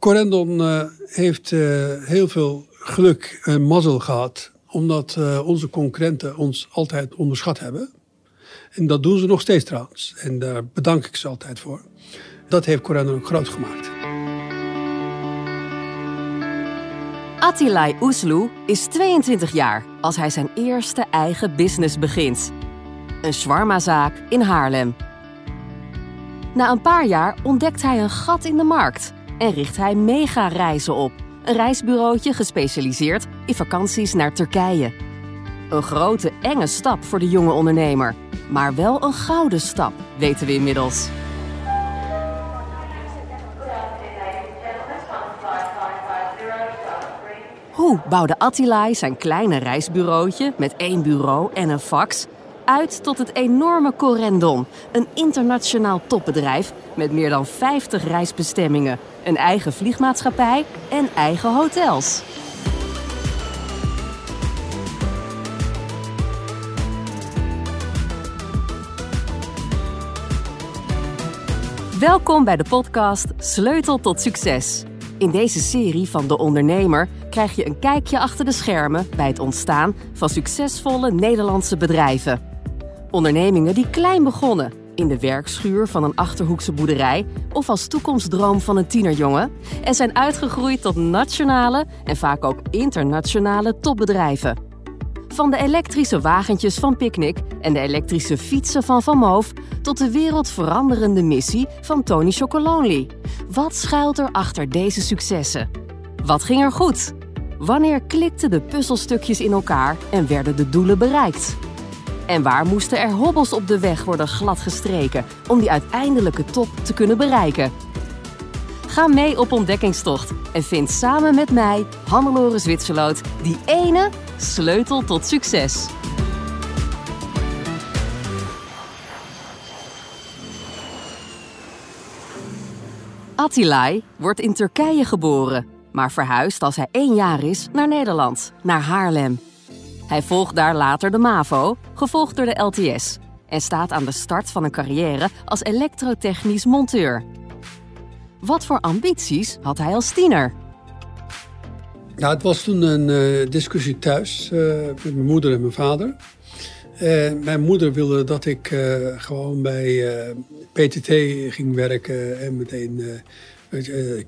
Corendon uh, heeft uh, heel veel geluk en mazzel gehad, omdat uh, onze concurrenten ons altijd onderschat hebben. En dat doen ze nog steeds trouwens. En daar bedank ik ze altijd voor. Dat heeft Corendon ook groot gemaakt. Attilai Oesloe is 22 jaar als hij zijn eerste eigen business begint. Een shawarmazaak in Haarlem. Na een paar jaar ontdekt hij een gat in de markt en richt hij Mega Reizen op. Een reisbureautje gespecialiseerd in vakanties naar Turkije. Een grote, enge stap voor de jonge ondernemer. Maar wel een gouden stap, weten we inmiddels. Hoe bouwde Attilai zijn kleine reisbureautje met één bureau en een fax uit tot het enorme Corendon, een internationaal topbedrijf met meer dan 50 reisbestemmingen, een eigen vliegmaatschappij en eigen hotels. Welkom bij de podcast Sleutel tot Succes. In deze serie van De Ondernemer krijg je een kijkje achter de schermen bij het ontstaan van succesvolle Nederlandse bedrijven. Ondernemingen die klein begonnen, in de werkschuur van een achterhoekse boerderij of als toekomstdroom van een tienerjongen en zijn uitgegroeid tot nationale en vaak ook internationale topbedrijven. Van de elektrische wagentjes van Picnic en de elektrische fietsen van Van Moof tot de wereldveranderende missie van Tony Chocolonely. Wat schuilt er achter deze successen? Wat ging er goed? Wanneer klikten de puzzelstukjes in elkaar en werden de doelen bereikt? En waar moesten er hobbels op de weg worden gladgestreken om die uiteindelijke top te kunnen bereiken? Ga mee op ontdekkingstocht en vind samen met mij, Hannelore Zwitserloot, die ene sleutel tot succes. Attilai wordt in Turkije geboren, maar verhuist als hij één jaar is naar Nederland, naar Haarlem. Hij volgt daar later de MAVO, gevolgd door de LTS, en staat aan de start van een carrière als elektrotechnisch monteur. Wat voor ambities had hij als tiener? Nou, het was toen een uh, discussie thuis uh, met mijn moeder en mijn vader. Mijn moeder wilde dat ik gewoon bij PTT ging werken en meteen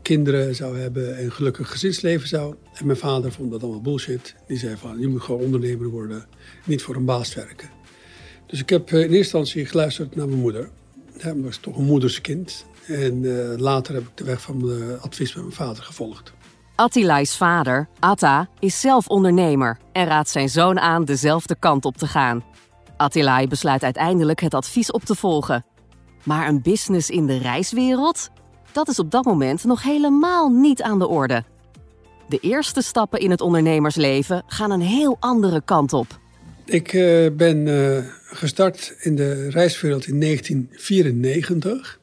kinderen zou hebben en een gelukkig gezinsleven zou. En mijn vader vond dat allemaal bullshit. Die zei van, je moet gewoon ondernemer worden, niet voor een baas werken. Dus ik heb in eerste instantie geluisterd naar mijn moeder. Hij was toch een moederskind. En later heb ik de weg van mijn advies met mijn vader gevolgd. Attilai's vader, Atta, is zelf ondernemer en raadt zijn zoon aan dezelfde kant op te gaan. Attilai besluit uiteindelijk het advies op te volgen. Maar een business in de reiswereld? Dat is op dat moment nog helemaal niet aan de orde. De eerste stappen in het ondernemersleven gaan een heel andere kant op. Ik uh, ben uh, gestart in de reiswereld in 1994.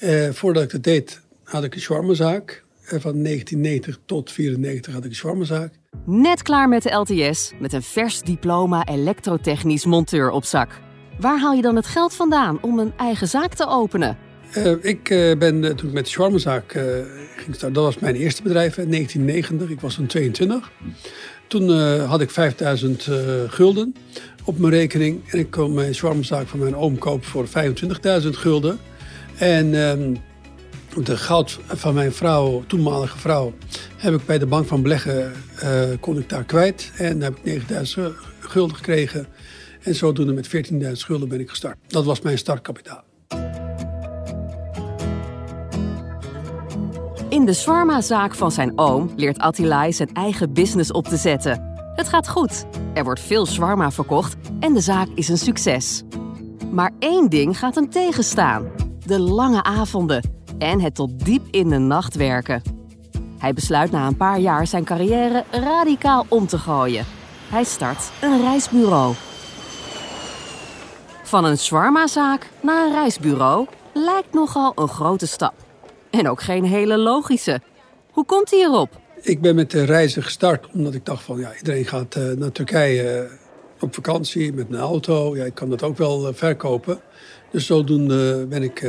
Uh, voordat ik dat deed, had ik een shawarmazaak. Van 1990 tot 94 had ik een shawarmazaak. Net klaar met de LTS, met een vers diploma elektrotechnisch monteur op zak. Waar haal je dan het geld vandaan om een eigen zaak te openen? Uh, ik uh, ben uh, toen ik met de shawarmazaak ging starten, dat was mijn eerste bedrijf in 1990. Ik was toen 22. Toen had ik 5000 gulden op mijn rekening. En ik kon mijn shawarmazaak van mijn oom kopen voor 25.000 gulden. En ehm, de goud van mijn vrouw, toenmalige vrouw, heb ik bij de bank van beleggen, kon ik daar kwijt. En heb ik 9000 gulden gekregen. En zodoende met 14.000 gulden ben ik gestart. Dat was mijn startkapitaal. In de Swarma-zaak van zijn oom leert Attilai zijn eigen business op te zetten. Het gaat goed. Er wordt veel Swarma verkocht en de zaak is een succes. Maar één ding gaat hem tegenstaan. De lange avonden en het tot diep in de nacht werken. Hij besluit na een paar jaar zijn carrière radicaal om te gooien. Hij start een reisbureau. Van een shawarma-zaak naar een reisbureau lijkt nogal een grote stap. En ook geen hele logische. Hoe komt hij erop? Ik ben met de reizen gestart omdat ik dacht van ja, iedereen gaat uh, naar Turkije uh, op vakantie met een auto. Ja, ik kan dat ook wel uh, verkopen. Dus zodoende ben ik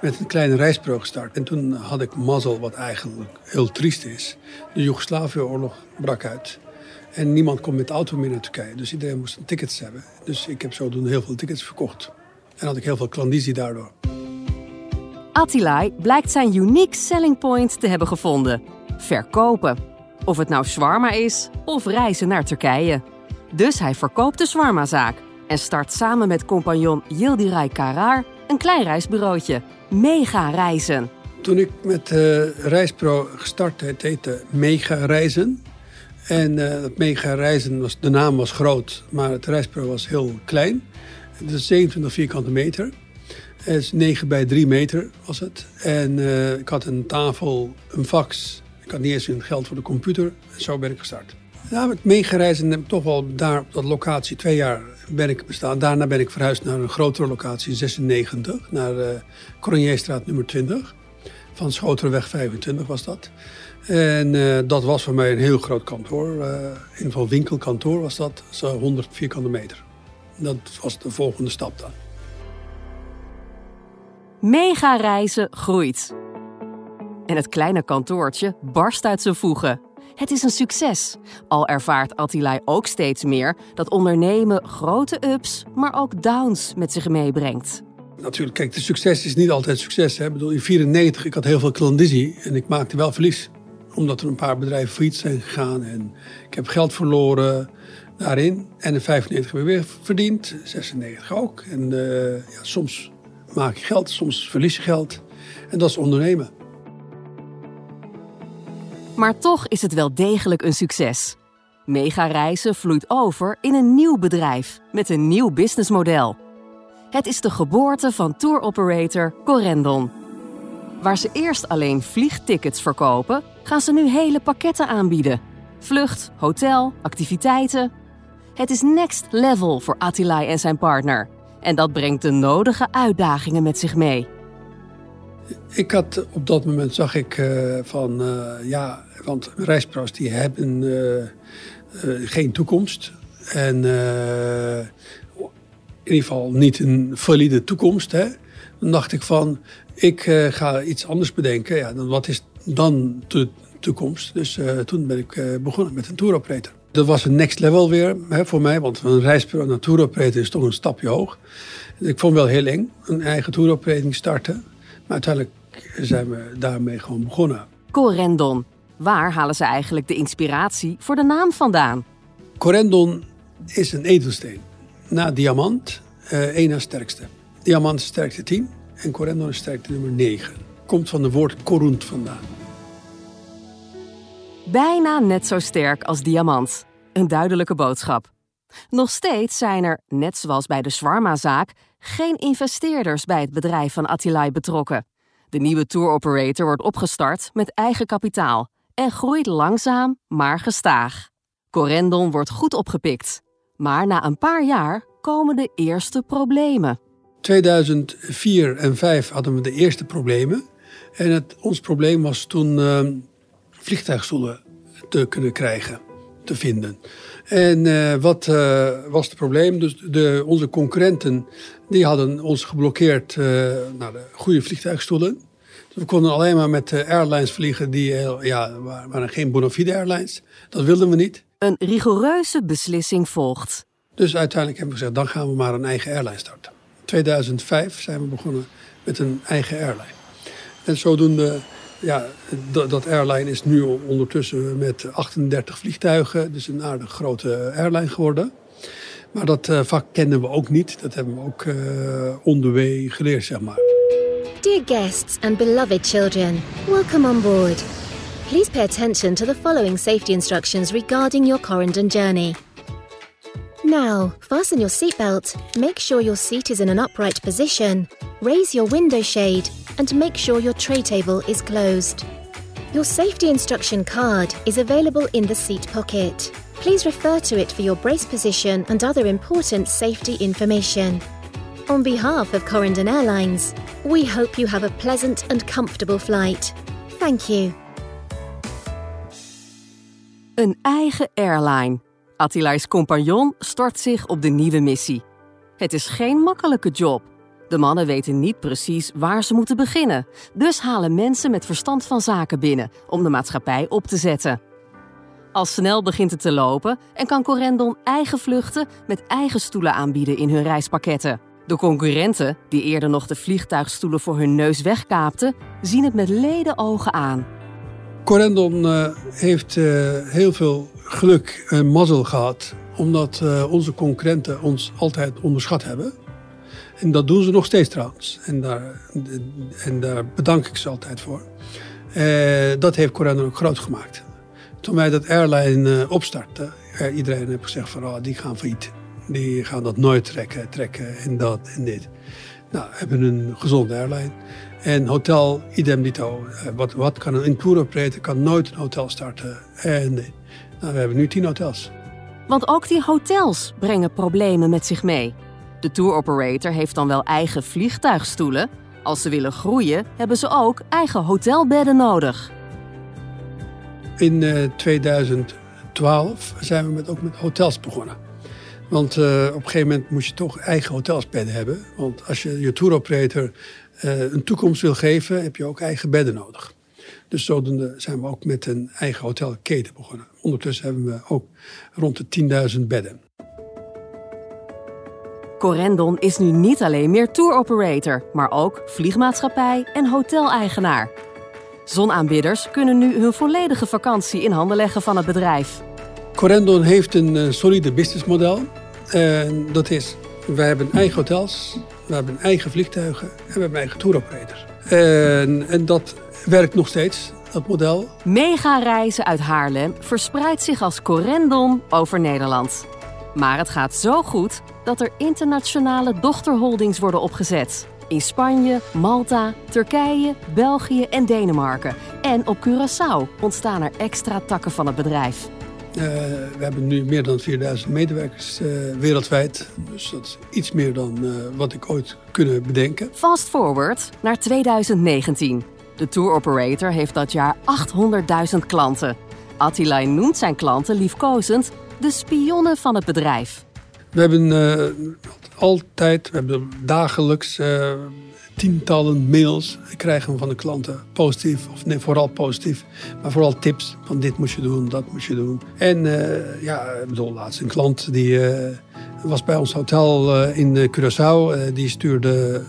met een kleine reisbureau gestart. En toen had ik mazzel, wat eigenlijk heel triest is. De Joegoslavië-oorlog brak uit. En niemand kon met de auto meer naar Turkije. Dus iedereen moest tickets hebben. Dus ik heb zodoende heel veel tickets verkocht. En had ik heel veel klandizie daardoor. Attilai blijkt zijn unique selling point te hebben gevonden. Verkopen. Of het nou shawarma is of reizen naar Turkije. Dus hij verkoopt de shawarmazaak en start samen met compagnon Yildiray Karar een klein reisbureautje. Mega Reizen. Toen ik met uh, reisbureau gestart, het heette Mega Reizen. En uh, Mega Reizen, was, de naam was groot, maar het reisbureau was heel klein. Het is 27 vierkante meter. Het is 9 bij 3 meter was het. En uh, ik had een tafel, een fax. Ik had niet eens een geld voor de computer. En zo ben ik gestart. Ja, met meegereizen heb ik toch wel daar op dat locatie twee jaar ben ik bestaan. Daarna ben ik verhuisd naar een grotere locatie in 96. Naar uh, Coronierstraat nummer 20. Van Schoterweg 25 was dat. En uh, dat was voor mij een heel groot kantoor. Uh, in ieder geval winkelkantoor was dat. Zo 100 vierkante meter. Dat was de volgende stap dan. Mega reizen groeit. En het kleine kantoortje barst uit zijn voegen. Het is een succes. Al ervaart Attilai ook steeds meer dat ondernemen grote ups, maar ook downs met zich meebrengt. Natuurlijk, kijk, de succes is niet altijd succes. Hè. Ik bedoel, in 1994 ik had heel veel klandizie en ik maakte wel verlies. Omdat er een paar bedrijven failliet zijn gegaan en ik heb geld verloren daarin. En in 95 heb ik weer verdiend, 96 ook. En uh, ja, soms maak geld, soms verlies je geld. En dat is ondernemen. Maar toch is het wel degelijk een succes. Mega Reizen vloeit over in een nieuw bedrijf met een nieuw businessmodel. Het is de geboorte van touroperator Corendon. Waar ze eerst alleen vliegtickets verkopen, gaan ze nu hele pakketten aanbieden. Vlucht, hotel, activiteiten. Het is next level voor Attilai en zijn partner. En dat brengt de nodige uitdagingen met zich mee. Ik had op dat moment zag ik uh, van uh, ja, want reispro's die hebben uh, geen toekomst. En in ieder geval niet een valide toekomst. Hè. Dan dacht ik van, ik ga iets anders bedenken. Ja, dan, wat is dan de toekomst? Dus toen ben ik begonnen met een touroperator. Dat was een next level weer hè, voor mij, want een reisbureau naar touroperator is toch een stapje hoog. Ik vond het wel heel eng, een eigen touroperating starten. Maar uiteindelijk zijn we daarmee gewoon begonnen. Corendon. Waar halen ze eigenlijk de inspiratie voor de naam vandaan? Corendon is een edelsteen. Na diamant, uh, één na sterkste. Diamant is sterkte 10 en corendon is sterkte nummer 9. Komt van het woord corunt vandaan. Bijna net zo sterk als diamant. Een duidelijke boodschap. Nog steeds zijn er, net zoals bij de Swarma-zaak, geen investeerders bij het bedrijf van Attilai betrokken. De nieuwe tour operator wordt opgestart met eigen kapitaal en groeit langzaam maar gestaag. Corendon wordt goed opgepikt, maar na een paar jaar komen de eerste problemen. 2004 en 2005 hadden we de eerste problemen. En het, ons probleem was toen uh, vliegtuigstoelen te kunnen krijgen, te vinden. En uh, wat uh, was het probleem? Dus de, onze concurrenten die hadden ons geblokkeerd uh, naar de goede vliegtuigstoelen. Dus we konden alleen maar met airlines vliegen die ja, waren geen bona fide airlines. Dat wilden we niet. Een rigoureuze beslissing volgt. Dus uiteindelijk hebben we gezegd, dan gaan we maar een eigen airline starten. In 2005 zijn we begonnen met een eigen airline. En zodoende ja, dat airline is nu ondertussen met 38 vliegtuigen. Dus een aardig grote airline geworden. Maar dat uh, vak kennen we ook niet. Dat hebben we ook uh, on the way geleerd, zeg maar. Dear guests and beloved children, welcome on board. Please pay attention to the following safety instructions regarding your Corendon journey. Now, fasten your seatbelt, make sure your seat is in an upright position, raise your window shade, and make sure your tray table is closed. Your safety instruction card is available in the seat pocket. Please refer to it for your brace position and other important safety information. On behalf of Corendon Airlines, we hope you have a pleasant and comfortable flight. Thank you. Een eigen airline. Attilai's compagnon stort zich op de nieuwe missie. Het is geen makkelijke job. De mannen weten niet precies waar ze moeten beginnen. Dus halen mensen met verstand van zaken binnen om de maatschappij op te zetten. Al snel begint het te lopen en kan Corendon eigen vluchten met eigen stoelen aanbieden in hun reispakketten. De concurrenten, die eerder nog de vliegtuigstoelen voor hun neus wegkaapten, zien het met leden ogen aan. Corendon uh, heeft uh, heel veel geluk en mazzel gehad, omdat uh, onze concurrenten ons altijd onderschat hebben. En dat doen ze nog steeds trouwens. En daar, en daar bedank ik ze altijd voor. dat heeft Corendon ook groot gemaakt. Toen wij dat airline opstartten, iedereen heeft gezegd van oh, die gaan failliet. Die gaan dat nooit trekken, trekken en dat en dit. Nou, hebben een gezonde airline. En hotel, idem dito. Eh, wat, wat kan een tour operator kan nooit een hotel starten. En nou, we hebben nu tien hotels. Want ook die hotels brengen problemen met zich mee. De tour operator heeft dan wel eigen vliegtuigstoelen. Als ze willen groeien, hebben ze ook eigen hotelbedden nodig. In uh, eh, 2012 zijn we met, ook met hotels begonnen. Want uh, op een gegeven moment moest je toch eigen hotelsbedden hebben. Want als je je touroperator uh, een toekomst wil geven, heb je ook eigen bedden nodig. Dus zodoende zijn we ook met een eigen hotelketen begonnen. Ondertussen hebben we ook rond de 10.000 bedden. Corendon is nu niet alleen meer touroperator, maar ook vliegmaatschappij en hoteleigenaar. Zonaanbidders kunnen nu hun volledige vakantie in handen leggen van het bedrijf. Corendon heeft een uh, solide businessmodel. Dat is, wij hebben eigen hotels, we hebben eigen vliegtuigen en we hebben eigen touroperators. En, en dat werkt nog steeds, dat model. Mega reizen uit Haarlem verspreidt zich als correndon over Nederland. Maar het gaat zo goed dat er internationale dochterholdings worden opgezet. In Spanje, Malta, Turkije, België en Denemarken. En op Curaçao ontstaan er extra takken van het bedrijf. Uh, we hebben nu meer dan 4000 medewerkers uh, wereldwijd. Dus dat is iets meer dan uh, wat ik ooit kunnen bedenken. Fast forward naar 2019. De tour operator heeft dat jaar 800.000 klanten. Attila noemt zijn klanten liefkozend de spionnen van het bedrijf. We hebben altijd, we hebben dagelijks tientallen mails krijgen van de klanten. Positief, of vooral positief. Maar vooral tips van dit moet je doen, dat moet je doen. En uh, ja, ik bedoel, laatst een klant die uh, was bij ons hotel uh, in Curaçao. die stuurde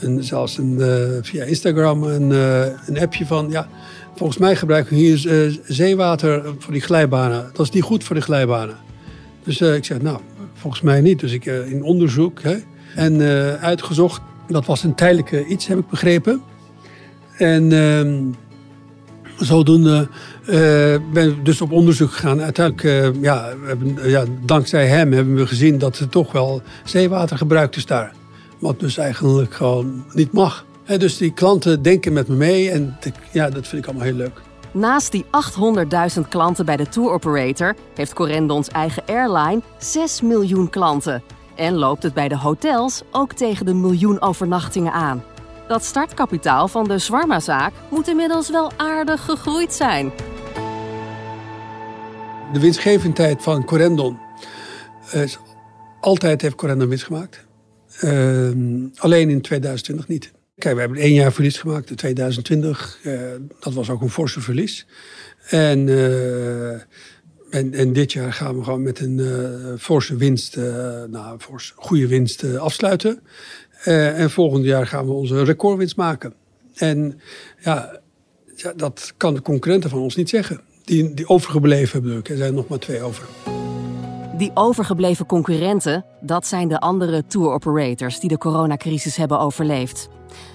een, zelfs een, via Instagram een, een appje van... Ja, volgens mij gebruiken we hier zeewater voor die glijbanen. Dat is niet goed voor de glijbanen. Dus ik zeg, nou, volgens mij niet. Dus ik in onderzoek hè, en uitgezocht dat was een tijdelijke iets, heb ik begrepen. En uh, zodoende uh, ben ik dus op onderzoek gegaan. Uiteindelijk, uh, ja, hebben, ja, dankzij hem hebben we gezien dat er toch wel zeewater gebruikt is daar. Wat dus eigenlijk gewoon niet mag. dus die klanten denken met me mee en ja, dat vind ik allemaal heel leuk. Naast die 800.000 klanten bij de tour operator heeft Corendons eigen airline 6 miljoen klanten. En loopt het bij de hotels ook tegen de miljoen overnachtingen aan. Dat startkapitaal van de Zwarma-zaak moet inmiddels wel aardig gegroeid zijn. De winstgevendheid van Corendon is altijd heeft Corendon winst gemaakt. Uh, alleen in 2020 niet. Kijk, we hebben één jaar verlies gemaakt in 2020. Uh, dat was ook een forse verlies. En en, en, dit jaar gaan we gewoon met een uh, forse winst, uh, nou, forse, goede winst uh, afsluiten. en volgend jaar gaan we onze recordwinst maken. En ja, dat kan de concurrenten van ons niet zeggen. Die, die overgebleven hebben, er zijn nog maar twee over. Die overgebleven concurrenten, dat zijn de andere tour operators die de coronacrisis hebben overleefd.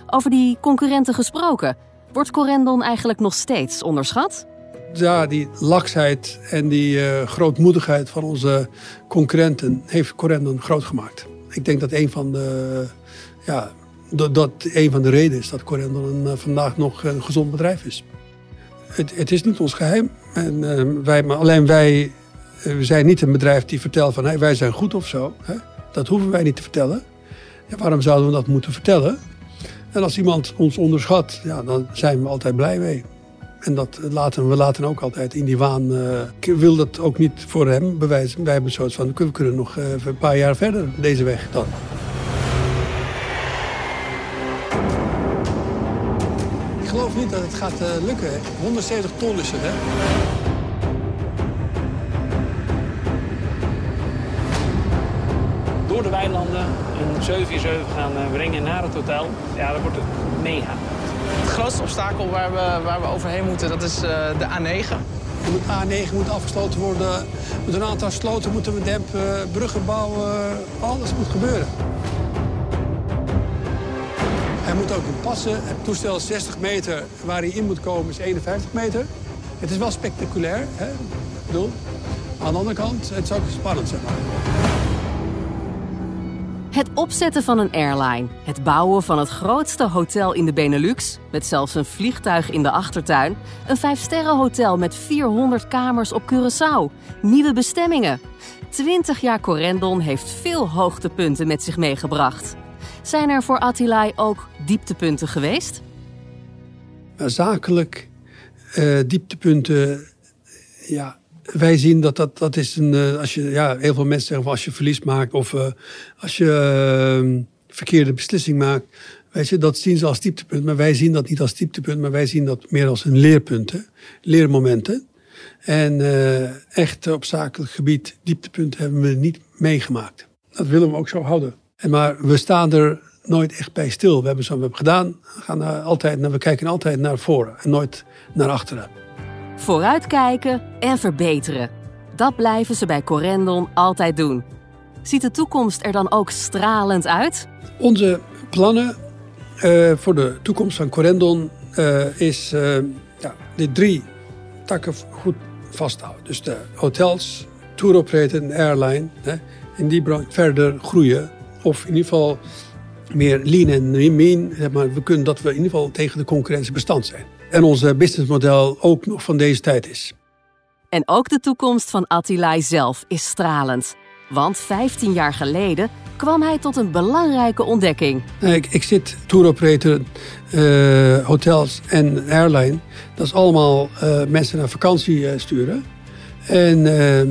Over die concurrenten gesproken, wordt Corendon eigenlijk nog steeds onderschat? Ja, die laksheid en die uh, grootmoedigheid van onze concurrenten heeft Corendon groot gemaakt. Ik denk dat een van de, ja, dat, een van de redenen is dat Corendon uh, vandaag nog een gezond bedrijf is. Het, het is niet ons geheim. En, uh, wij, maar alleen wij we zijn niet een bedrijf die vertelt van hey, wij zijn goed of zo. Hè? Dat hoeven wij niet te vertellen. Ja, waarom zouden we dat moeten vertellen? En als iemand ons onderschat, ja, dan zijn we altijd blij mee. En dat laten we laten ook altijd in die waan. Eh, Ik wil dat ook niet voor hem bewijzen. Wij hebben een soort van, we kunnen nog eh, een paar jaar verder deze weg dan. Ik geloof niet dat het gaat eh, lukken. 170 ton is het, hè? Door de weilanden een 747 gaan brengen naar het hotel. Ja, dat wordt het mega. Het grootste obstakel waar we, waar we overheen moeten, dat is uh, de A9. De A9 moet afgesloten worden. Met een aantal sloten moeten we dempen, bruggen bouwen. Alles moet gebeuren. Hij moet ook in passen. Het toestel is 60 meter. Waar hij in moet komen is 51 meter. Het is wel spectaculair. Hè? Ik bedoel, aan de andere kant, het is ook spannend, zeg maar. Het opzetten van een airline, het bouwen van het grootste hotel in de Benelux, met zelfs een vliegtuig in de achtertuin, een vijfsterrenhotel met 400 kamers op Curaçao, nieuwe bestemmingen. 20 jaar Corendon heeft veel hoogtepunten met zich meegebracht. Zijn er voor Attilai ook dieptepunten geweest? Zakelijk uh, dieptepunten, ja, wij zien dat dat, dat is een. Uh, als je, ja, heel veel mensen zeggen als je verlies maakt of uh, als je uh, verkeerde beslissing maakt. Weet je, dat zien ze als dieptepunt. Maar wij zien dat niet als dieptepunt, maar wij zien dat meer als een leerpunt, hè? leermomenten. En echt op zakelijk gebied dieptepunten hebben we niet meegemaakt. Dat willen we ook zo houden. En maar we staan er nooit echt bij stil. We hebben zo we gedaan. We, gaan altijd, we kijken altijd naar voren en nooit naar achteren. Vooruitkijken en verbeteren. Dat blijven ze bij Corendon altijd doen. Ziet de toekomst er dan ook stralend uit? Onze plannen uh, voor de toekomst van Corendon uh, is uh, ja, de drie takken goed vasthouden. Dus de hotels, tour operator en airline. Hè, in die branche verder groeien. Of in ieder geval meer lean en mean. Maar we kunnen dat we in ieder geval tegen de concurrentie bestand zijn en ons businessmodel ook nog van deze tijd is. En ook de toekomst van Attilai zelf is stralend. Want 15 jaar geleden kwam hij tot een belangrijke ontdekking. Ik, ik zit tour operator, uh, hotels en airline. Dat is allemaal uh, mensen naar vakantie uh, sturen. En ehm,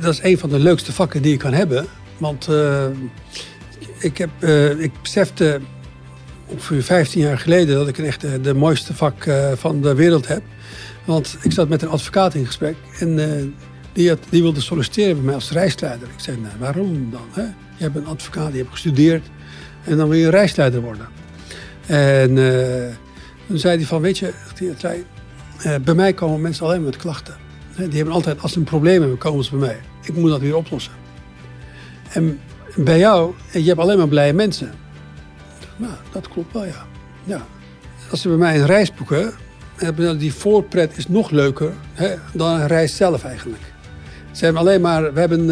dat is een van de leukste vakken die je kan hebben. Want ik, heb, ik besefte ongeveer 15 jaar geleden dat ik echt de, mooiste vak uh, van de wereld heb. Want ik zat met een advocaat in gesprek en uh, die, had, die wilde solliciteren bij mij als reisleider. Ik zei, nou, waarom dan? Hè? Je hebt een advocaat, die hebt gestudeerd en dan wil je een reisleider worden. En uh, toen zei hij van, weet je, zei, bij mij komen mensen alleen met klachten. Die hebben altijd, als ze een probleem hebben, komen ze bij mij. Ik moet dat weer oplossen. En bij jou, je hebt alleen maar blije mensen. Nou, dat klopt wel, ja. ja. Als ze bij mij een reis boeken, hebben die voorpret is nog leuker hè, dan een reis zelf eigenlijk. Ze hebben alleen maar, we hebben uh,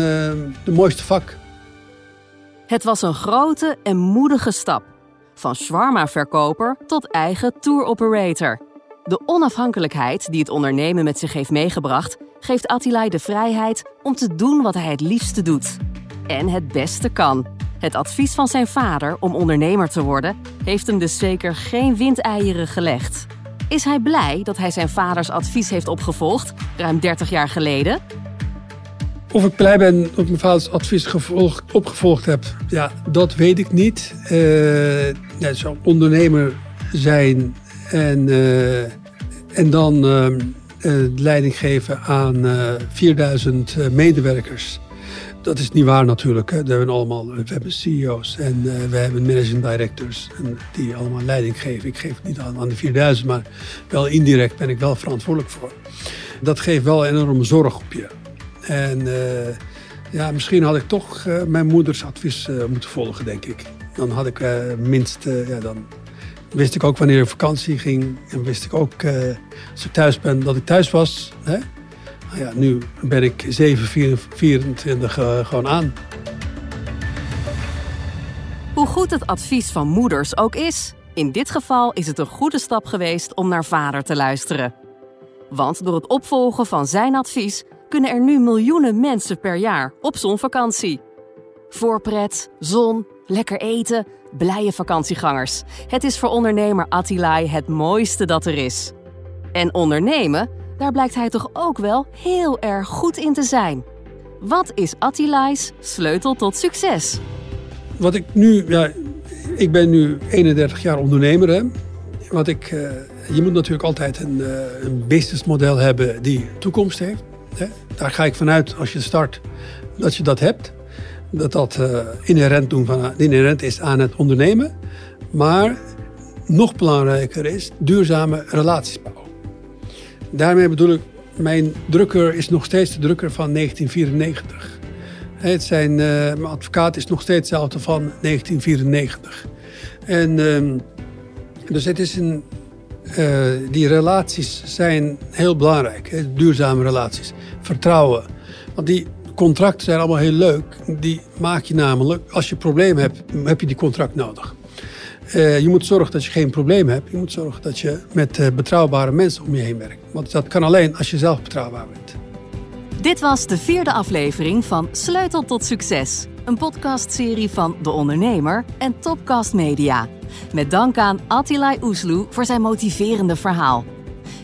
de mooiste vak. Het was een grote en moedige stap. Van shawarma-verkoper tot eigen tour operator. De onafhankelijkheid die het ondernemen met zich heeft meegebracht, geeft Attilai de vrijheid om te doen wat hij het liefste doet. En het beste kan. Het advies van zijn vader om ondernemer te worden heeft hem dus zeker geen windeieren gelegd. Is hij blij dat hij zijn vaders advies heeft opgevolgd, ruim 30 jaar geleden? Of ik blij ben dat ik mijn vaders advies gevolgd, opgevolgd heb, ja, dat weet ik niet. Uh, ja, zo ondernemer zijn en, uh, en dan uh, leiding geven aan 4000 medewerkers dat is niet waar natuurlijk. We, hebben allemaal, we CEO's en uh, we hebben managing directors en die allemaal leiding geven. Ik geef het niet aan, aan de 4000, maar wel indirect ben ik wel verantwoordelijk voor. Dat geeft wel een enorme zorg op je. En uh, ja, misschien had ik toch uh, mijn moeders advies moeten volgen, denk ik. Dan had ik minst, ja, dan wist ik ook wanneer ik vakantie ging. En wist ik ook, als ik thuis ben, dat ik thuis was. Hè? Ja, nu ben ik 7, 24 uh, gewoon aan. Hoe goed het advies van moeders ook is, in dit geval is het een goede stap geweest om naar vader te luisteren. Want door het opvolgen van zijn advies kunnen er nu miljoenen mensen per jaar op zonvakantie. Voorpret, zon, lekker eten, blije vakantiegangers. Het is voor ondernemer Attilai het mooiste dat er is. En ondernemen daar blijkt hij toch ook wel heel erg goed in te zijn. Wat is Attilai's sleutel tot succes? Wat ik nu, ja, ik ben nu 31 jaar ondernemer. Hè. Wat ik uh, je moet natuurlijk altijd een, een businessmodel hebben die toekomst heeft. Hè? Daar ga ik vanuit als je start dat je dat hebt. Dat dat inherent, doen van, inherent is aan het ondernemen. Maar nog belangrijker is duurzame relaties bouwen. Daarmee bedoel ik, mijn drukker is nog steeds de drukker van 1994. Het zijn, uh, mijn advocaat is nog steeds hetzelfde van 1994. En uh, dus het is een, uh, die relaties zijn heel belangrijk. Duurzame relaties. Vertrouwen. Want die contracten zijn allemaal heel leuk. Die maak je namelijk, als je een probleem hebt, heb je die contract nodig. Uh, je moet zorgen dat je geen probleem hebt. Je moet zorgen dat je met uh, betrouwbare mensen om je heen werkt. Want dat kan alleen als je zelf betrouwbaar bent. Dit was de vierde aflevering van Sleutel tot Succes. Een podcastserie van De Ondernemer en Topcast Media. Met dank aan Attilai Oesloe voor zijn motiverende verhaal.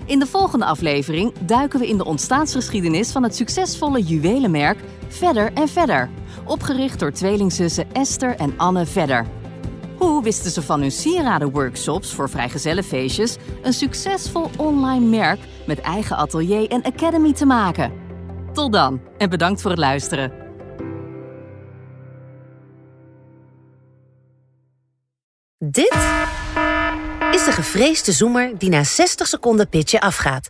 In de volgende aflevering duiken we in de ontstaansgeschiedenis van het succesvolle juwelenmerk Verder en Verder. Opgericht door tweelingzussen Esther en Anne Vedder. Hoe wisten ze van hun sieradenworkshops voor vrijgezellenfeestjes een succesvol online merk met eigen atelier en academy te maken? Tot dan en bedankt voor het luisteren. Dit is de gevreesde zoemer die na 60 seconden pitchen afgaat.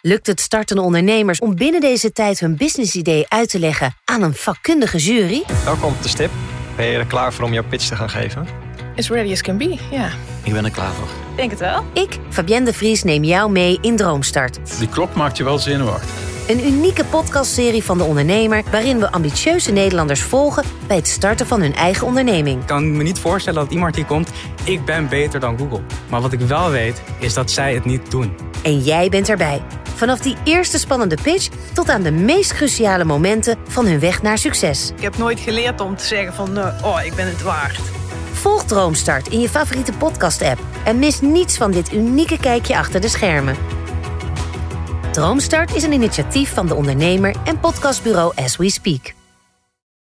Lukt het startende ondernemers om binnen deze tijd hun businessidee uit te leggen aan een vakkundige jury? Welkom op de stip. Ben je er klaar voor om jouw pitch te gaan geven? As ready as can be, ja. Ik ben er klaar voor. Denk het wel. Ik, Fabienne de Vries, neem jou mee in Droomstart. Die klok maakt je wel zenuwachtig. Een unieke podcastserie van De Ondernemer... waarin we ambitieuze Nederlanders volgen... bij het starten van hun eigen onderneming. Ik kan me niet voorstellen dat iemand hier komt... ik ben beter dan Google. Maar wat ik wel weet, is dat zij het niet doen. En jij bent erbij. Vanaf die eerste spannende pitch... tot aan de meest cruciale momenten van hun weg naar succes. Ik heb nooit geleerd om te zeggen van... Uh, oh, ik ben het waard. Volg Droomstart in je favoriete podcast-app... en mis niets van dit unieke kijkje achter de schermen. Droomstart is een initiatief van de ondernemer en podcastbureau As We Speak.